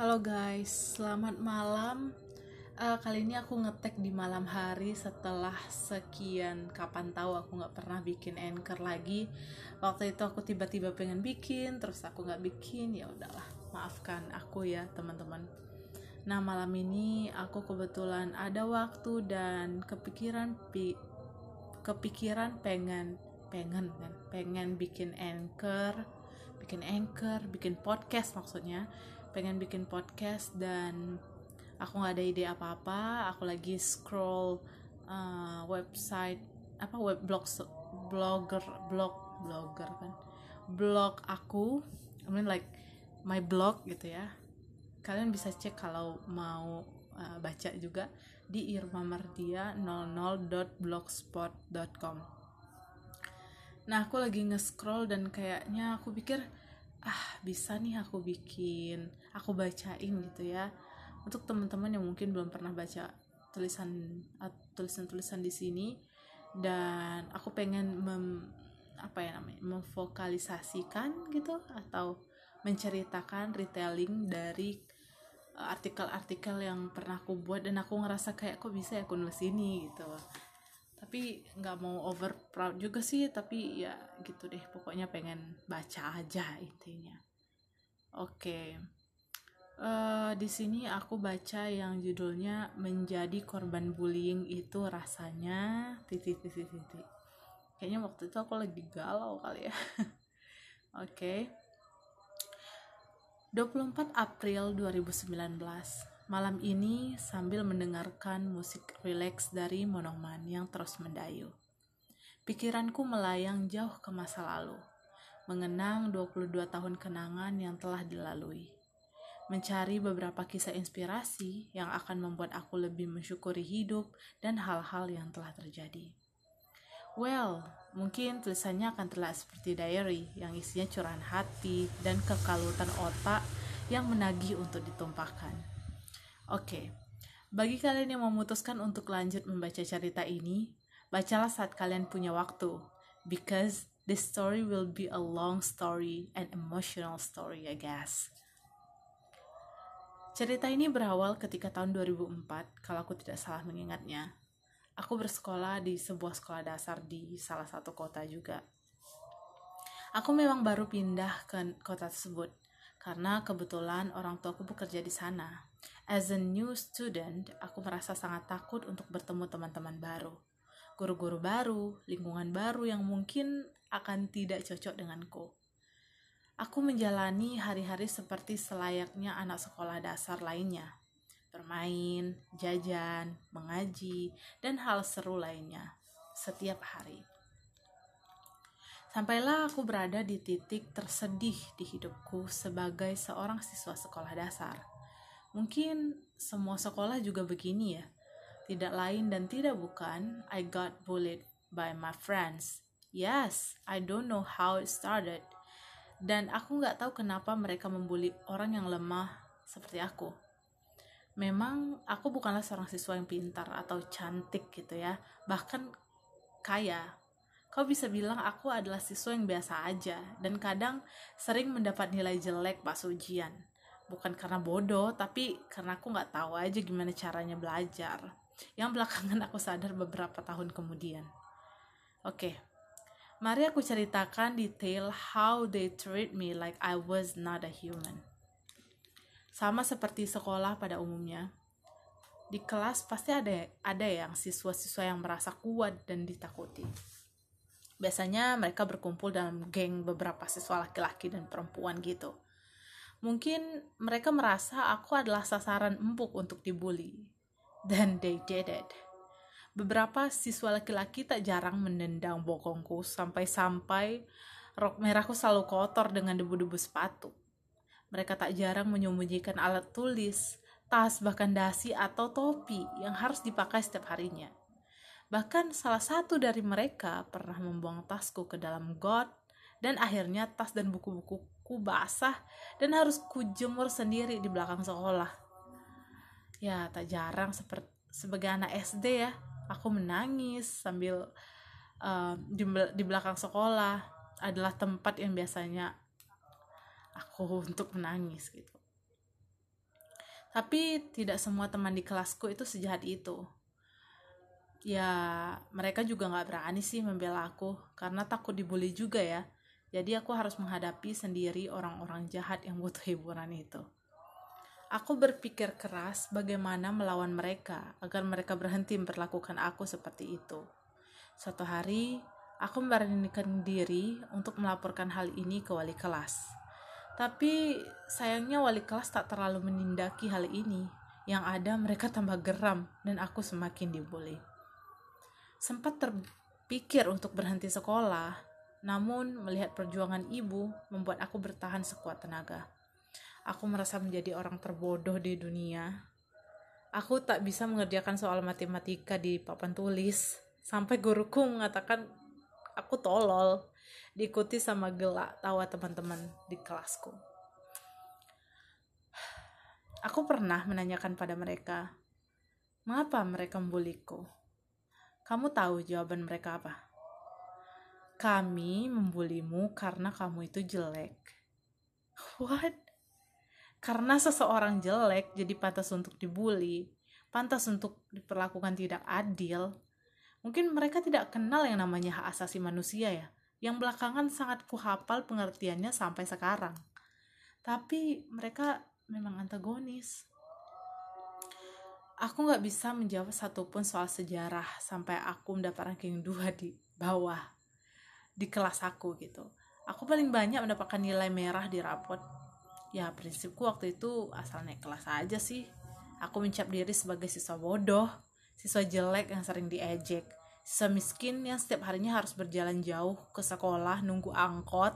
Halo guys, selamat malam. Eh, kali ini aku ngetek di malam hari setelah sekian kapan tahu aku nggak pernah bikin anchor lagi. Waktu itu aku tiba-tiba pengen bikin, terus aku nggak bikin, ya udahlah. Maafkan aku ya teman-teman. Nah malam ini aku kebetulan ada waktu dan kepikiran pi kepikiran pengen pengen pengen bikin anchor bikin anchor bikin podcast maksudnya pengen bikin podcast dan aku nggak ada ide apa-apa. Aku lagi scroll uh, website apa web blog blogger blog blogger kan? Blog aku I mean like my blog gitu ya. Kalian bisa cek kalau mau uh, baca juga di irmamardia00.blogspot.com nah aku lagi nge-scroll dan kayaknya aku pikir ah bisa nih aku bikin aku bacain gitu ya. Untuk teman-teman yang mungkin belum pernah baca tulisan tulisan-tulisan di sini dan aku pengen mem, apa ya namanya memvokalisasikan gitu atau menceritakan retelling dari eh, artikel-artikel yang pernah aku buat dan aku ngerasa kayak kok bisa ya aku nulis ini? gitu tapi nggak mau over proud juga sih tapi ya gitu deh pokoknya pengen baca aja intinya. Oke. Okay. uh, di sini aku baca yang judulnya menjadi korban bullying itu rasanya. Titik titik titik. Kayaknya waktu itu aku lagi galau kali ya. Oke. okay. 24 April 2019 Malam ini sambil mendengarkan musik rileks dari Monoman yang terus mendayu. Pikiranku melayang jauh ke masa lalu, mengenang 22 tahun kenangan yang telah dilalui. Mencari beberapa kisah inspirasi yang akan membuat aku lebih mensyukuri hidup dan hal-hal yang telah terjadi. Well, mungkin tulisannya akan terlihat seperti diary yang isinya curahan hati dan kekalutan otak yang menagih untuk ditumpahkan. Oke, bagi kalian yang memutuskan untuk lanjut membaca cerita ini, bacalah saat kalian punya waktu, because this story will be a long story and emotional story, I guess. Cerita ini berawal ketika tahun 2004, kalau aku tidak salah mengingatnya. Aku bersekolah di sebuah sekolah dasar di salah satu kota juga. Aku memang baru pindah ke kota tersebut, karena kebetulan orang tuaku bekerja di sana. As a new student, aku merasa sangat takut untuk bertemu teman-teman baru. Guru-guru baru, lingkungan baru yang mungkin akan tidak cocok denganku. Aku menjalani hari-hari seperti selayaknya anak sekolah dasar lainnya. Bermain, jajan, mengaji, dan hal seru lainnya setiap hari. Sampailah aku berada di titik tersedih di hidupku sebagai seorang siswa sekolah dasar Mungkin semua sekolah juga begini ya. Tidak lain dan tidak bukan, I got bullied by my friends. Yes, I don't know how it started. Dan aku nggak tahu kenapa mereka membuli orang yang lemah seperti aku. Memang aku bukanlah seorang siswa yang pintar atau cantik gitu ya, bahkan kaya. Kau bisa bilang aku adalah siswa yang biasa aja, dan kadang sering mendapat nilai jelek pas ujian bukan karena bodoh tapi karena aku nggak tahu aja gimana caranya belajar. Yang belakangan aku sadar beberapa tahun kemudian. Oke. Okay. mari aku ceritakan detail how they treat me like I was not a human. Sama seperti sekolah pada umumnya. Di kelas pasti ada ada yang siswa-siswa yang merasa kuat dan ditakuti. Biasanya mereka berkumpul dalam geng beberapa siswa laki-laki dan perempuan gitu Mungkin mereka merasa aku adalah sasaran empuk untuk dibully. Dan they did it. Beberapa siswa laki-laki tak jarang menendang bokongku sampai-sampai rok merahku selalu kotor dengan debu-debu sepatu. Mereka tak jarang menyembunyikan alat tulis, tas, bahkan dasi atau topi yang harus dipakai setiap harinya. Bahkan salah satu dari mereka pernah membuang tasku ke dalam got dan akhirnya tas dan buku-bukuku basah dan harus kujemur sendiri di belakang sekolah. Ya, tak jarang seperti sebagai anak SD ya, aku menangis sambil uh, di, di belakang sekolah adalah tempat yang biasanya aku untuk menangis gitu. Tapi tidak semua teman di kelasku itu sejahat itu. Ya, mereka juga nggak berani sih membela aku karena takut dibully juga ya. Jadi aku harus menghadapi sendiri orang-orang jahat yang butuh hiburan itu. Aku berpikir keras bagaimana melawan mereka agar mereka berhenti memperlakukan aku seperti itu. Suatu hari, aku memberanikan diri untuk melaporkan hal ini ke wali kelas. Tapi sayangnya wali kelas tak terlalu menindaki hal ini. Yang ada mereka tambah geram dan aku semakin dibully. Sempat terpikir untuk berhenti sekolah, namun melihat perjuangan ibu membuat aku bertahan sekuat tenaga. Aku merasa menjadi orang terbodoh di dunia. Aku tak bisa mengerjakan soal matematika di papan tulis. Sampai guruku mengatakan aku tolol. Diikuti sama gelak tawa teman-teman di kelasku. Aku pernah menanyakan pada mereka, mengapa mereka membuliku? Kamu tahu jawaban mereka apa? Kami membulimu karena kamu itu jelek. What? karena seseorang jelek jadi pantas untuk dibully, pantas untuk diperlakukan tidak adil. Mungkin mereka tidak kenal yang namanya hak asasi manusia ya, yang belakangan sangat kuhafal pengertiannya sampai sekarang. Tapi mereka memang antagonis. Aku nggak bisa menjawab satupun soal sejarah sampai aku mendapat ranking 2 di bawah di kelas aku gitu. Aku paling banyak mendapatkan nilai merah di rapot. Ya prinsipku waktu itu asal naik kelas aja sih. Aku mencap diri sebagai siswa bodoh siswa jelek yang sering diejek siswa miskin yang setiap harinya harus berjalan jauh ke sekolah nunggu angkot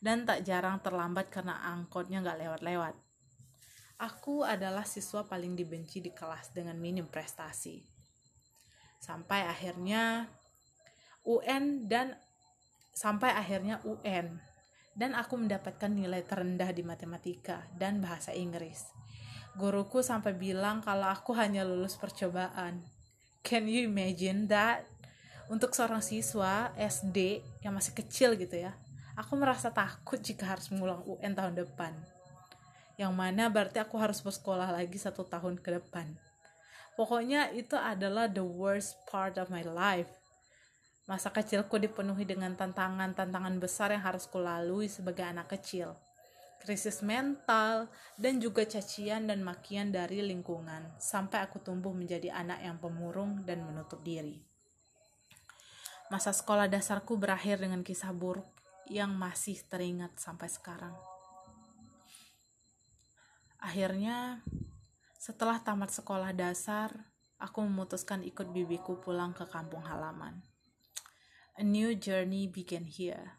dan tak jarang terlambat karena angkotnya nggak lewat-lewat. Aku adalah siswa paling dibenci di kelas dengan minim prestasi. Sampai akhirnya UN dan sampai akhirnya UN dan aku mendapatkan nilai terendah di matematika dan bahasa Inggris. Guruku sampai bilang kalau aku hanya lulus percobaan. Can you imagine that? Untuk seorang siswa SD yang masih kecil gitu ya, aku merasa takut jika harus mengulang UN tahun depan. Yang mana berarti aku harus bersekolah lagi satu tahun ke depan. Pokoknya itu adalah the worst part of my life Masa kecilku dipenuhi dengan tantangan-tantangan besar yang harus kulalui sebagai anak kecil. Krisis mental, dan juga cacian dan makian dari lingkungan, sampai aku tumbuh menjadi anak yang pemurung dan menutup diri. Masa sekolah dasarku berakhir dengan kisah buruk yang masih teringat sampai sekarang. Akhirnya, setelah tamat sekolah dasar, aku memutuskan ikut bibiku pulang ke kampung halaman. A new journey began here.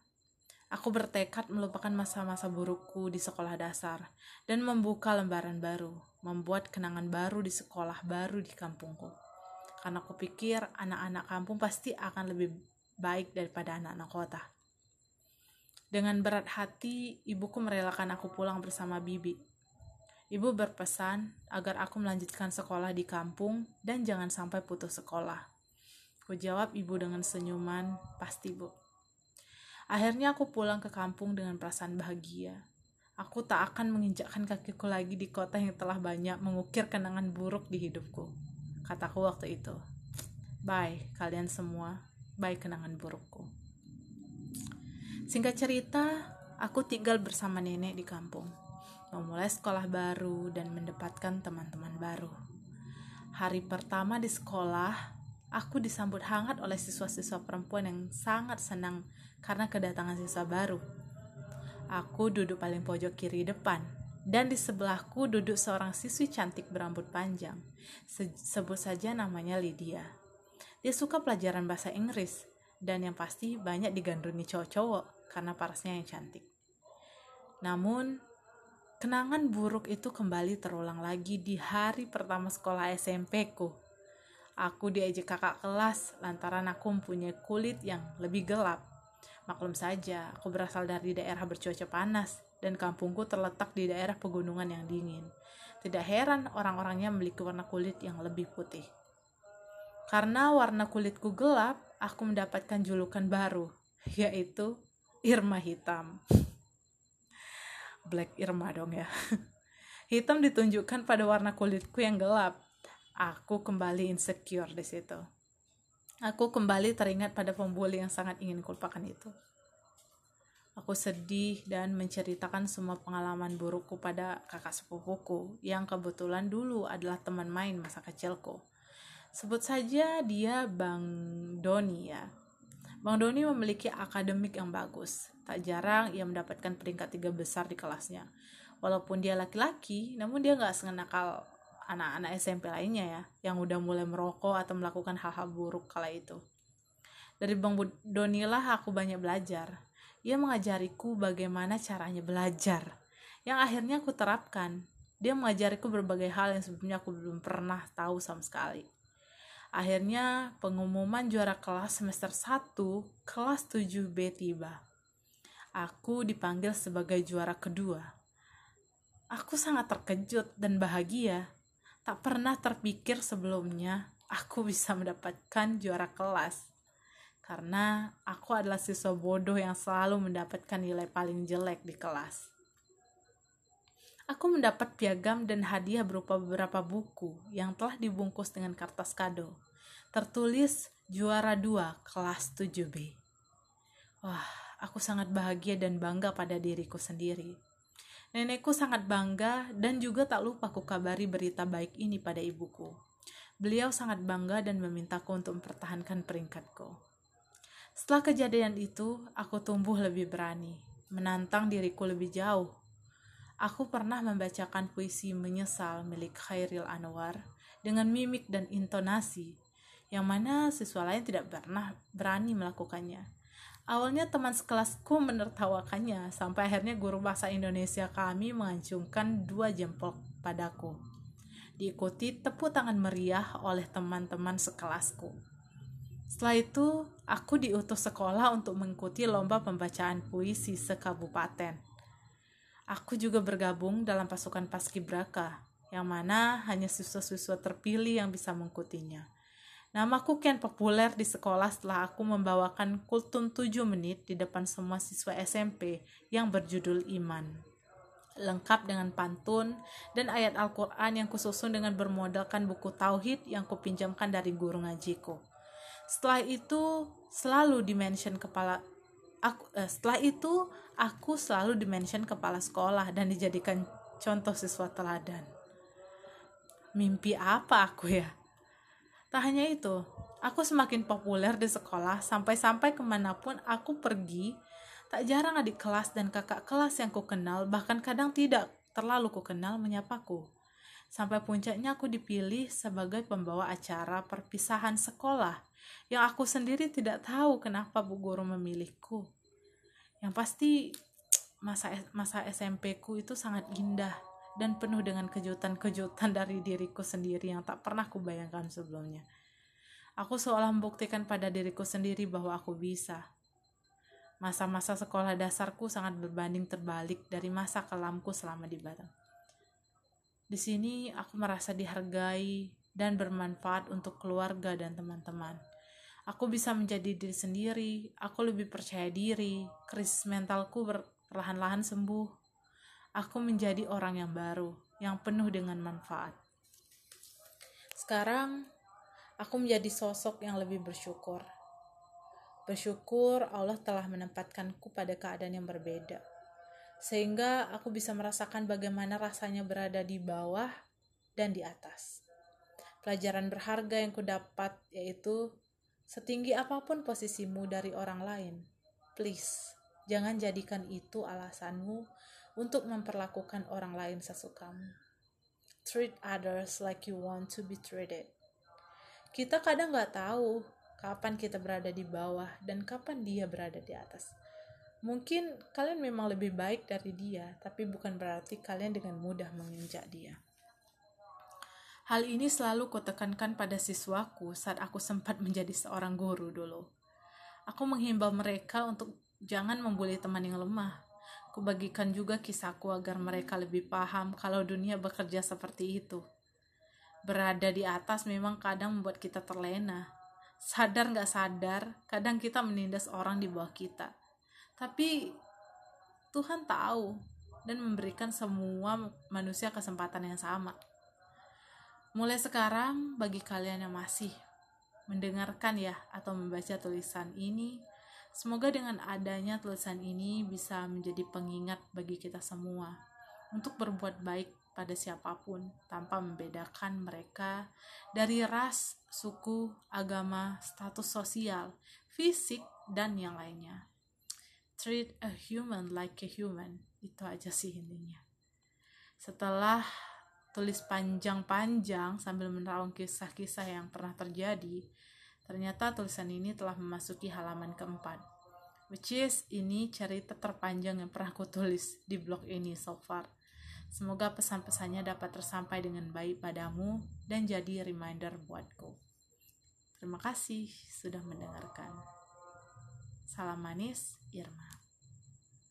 Aku bertekad melupakan masa-masa burukku di sekolah dasar dan membuka lembaran baru, membuat kenangan baru di sekolah baru di kampungku. Karena aku pikir anak-anak kampung pasti akan lebih baik daripada anak-anak kota. Dengan berat hati, ibuku merelakan aku pulang bersama bibi. Ibu berpesan agar aku melanjutkan sekolah di kampung dan jangan sampai putus sekolah. Ku jawab ibu dengan senyuman, pasti bu. Akhirnya aku pulang ke kampung dengan perasaan bahagia. Aku tak akan menginjakkan kakiku lagi di kota yang telah banyak mengukir kenangan buruk di hidupku. Kataku waktu itu. Bye kalian semua, bye kenangan burukku. Singkat cerita, aku tinggal bersama nenek di kampung. Memulai sekolah baru dan mendapatkan teman-teman baru. Hari pertama di sekolah, aku disambut hangat oleh siswa-siswa perempuan yang sangat senang karena kedatangan siswa baru. Aku duduk paling pojok kiri depan, dan di sebelahku duduk seorang siswi cantik berambut panjang. Se sebut saja namanya Lydia. Dia suka pelajaran bahasa Inggris, dan yang pasti banyak digandrungi cowok-cowok karena parasnya yang cantik. Namun, kenangan buruk itu kembali terulang lagi di hari pertama sekolah SMP ku Aku diajak kakak kelas lantaran aku mempunyai kulit yang lebih gelap. Maklum saja, aku berasal dari daerah bercuaca panas dan kampungku terletak di daerah pegunungan yang dingin. Tidak heran orang-orangnya memiliki warna kulit yang lebih putih. Karena warna kulitku gelap, aku mendapatkan julukan baru, yaitu Irma Hitam. Black Irma dong ya. Hitam ditunjukkan pada warna kulitku yang gelap. Aku kembali insecure di situ. Aku kembali teringat pada pembuli yang sangat ingin kulupakan itu. Aku sedih dan menceritakan semua pengalaman burukku pada kakak sepupuku yang kebetulan dulu adalah teman main masa kecilku. Sebut saja dia Bang Doni ya. Bang Doni memiliki akademik yang bagus. Tak jarang ia mendapatkan peringkat tiga besar di kelasnya. Walaupun dia laki-laki, namun dia nggak sengenakal anak-anak SMP lainnya ya, yang udah mulai merokok atau melakukan hal-hal buruk kala itu. Dari Bang Doni lah aku banyak belajar ia mengajariku bagaimana caranya belajar, yang akhirnya aku terapkan. Dia mengajariku berbagai hal yang sebelumnya aku belum pernah tahu sama sekali. Akhirnya pengumuman juara kelas semester 1 kelas 7B tiba. Aku dipanggil sebagai juara kedua. Aku sangat terkejut dan bahagia. Tak pernah terpikir sebelumnya aku bisa mendapatkan juara kelas karena aku adalah siswa bodoh yang selalu mendapatkan nilai paling jelek di kelas. Aku mendapat piagam dan hadiah berupa beberapa buku yang telah dibungkus dengan kertas kado. Tertulis juara 2 kelas 7B. Wah, aku sangat bahagia dan bangga pada diriku sendiri. Nenekku sangat bangga dan juga tak lupa ku kabari berita baik ini pada ibuku. Beliau sangat bangga dan memintaku untuk mempertahankan peringkatku. Setelah kejadian itu, aku tumbuh lebih berani, menantang diriku lebih jauh. Aku pernah membacakan puisi menyesal milik Khairil Anwar dengan mimik dan intonasi, yang mana siswa lain tidak pernah berani melakukannya. Awalnya teman sekelasku menertawakannya, sampai akhirnya guru bahasa Indonesia kami mengancungkan dua jempol padaku. Diikuti tepuk tangan meriah oleh teman-teman sekelasku. Setelah itu, aku diutus sekolah untuk mengikuti lomba pembacaan puisi sekabupaten. Aku juga bergabung dalam pasukan paskibraka, yang mana hanya siswa-siswa terpilih yang bisa mengikutinya. Namaku kian populer di sekolah setelah aku membawakan kultum 7 menit di depan semua siswa SMP yang berjudul Iman. Lengkap dengan pantun dan ayat Al-Quran yang kususun dengan bermodalkan buku Tauhid yang kupinjamkan dari guru ngajiku. Setelah itu selalu dimention kepala aku eh, setelah itu aku selalu dimention kepala sekolah dan dijadikan contoh siswa teladan. Mimpi apa aku ya tak hanya itu aku semakin populer di sekolah sampai-sampai ke mana pun aku pergi tak jarang adik kelas dan kakak kelas yang ku kenal bahkan kadang tidak terlalu ku kenal menyapaku sampai puncaknya aku dipilih sebagai pembawa acara perpisahan sekolah yang aku sendiri tidak tahu kenapa Bu Guru memilihku. Yang pasti masa masa SMP ku itu sangat indah dan penuh dengan kejutan-kejutan dari diriku sendiri yang tak pernah kubayangkan sebelumnya. Aku seolah membuktikan pada diriku sendiri bahwa aku bisa. Masa-masa sekolah dasarku sangat berbanding terbalik dari masa kelamku selama di Batam. Di sini aku merasa dihargai dan bermanfaat untuk keluarga dan teman-teman. Aku bisa menjadi diri sendiri, aku lebih percaya diri, krisis mentalku perlahan-lahan sembuh. Aku menjadi orang yang baru, yang penuh dengan manfaat. Sekarang, aku menjadi sosok yang lebih bersyukur. Bersyukur Allah telah menempatkanku pada keadaan yang berbeda. Sehingga aku bisa merasakan bagaimana rasanya berada di bawah dan di atas. Pelajaran berharga yang kudapat yaitu Setinggi apa pun posisimu dari orang lain, please jangan jadikan itu alasanmu untuk memperlakukan orang lain sesukamu. Treat others like you want to be treated. Kita kadang nggak tahu kapan kita berada di bawah dan kapan dia berada di atas. Mungkin kalian memang lebih baik dari dia, tapi bukan berarti kalian dengan mudah menginjak dia. Hal ini selalu kutekankan pada siswaku saat aku sempat menjadi seorang guru dulu. Aku menghimbau mereka untuk jangan membuli teman yang lemah. Kubagikan juga kisahku agar mereka lebih paham kalau dunia bekerja seperti itu. Berada di atas memang kadang membuat kita terlena. Sadar gak sadar, kadang kita menindas orang di bawah kita. Tapi Tuhan tahu dan memberikan semua manusia kesempatan yang sama. Mulai sekarang, bagi kalian yang masih mendengarkan ya atau membaca tulisan ini, semoga dengan adanya tulisan ini bisa menjadi pengingat bagi kita semua untuk berbuat baik pada siapa pun tanpa membedakan mereka dari ras, suku, agama, status sosial, fisik, dan yang lainnya. Treat a human like a human. Itu aja sih intinya. Setelah tulis panjang-panjang sambil menerawang kisah-kisah yang pernah terjadi, ternyata tulisan ini telah memasuki halaman keempat. Which is ini cerita terpanjang yang pernah aku tulis di blog ini so far. Semoga pesan-pesannya dapat tersampai dengan baik padamu dan jadi reminder buatku. Terima kasih sudah mendengarkan. Salam manis, Irma.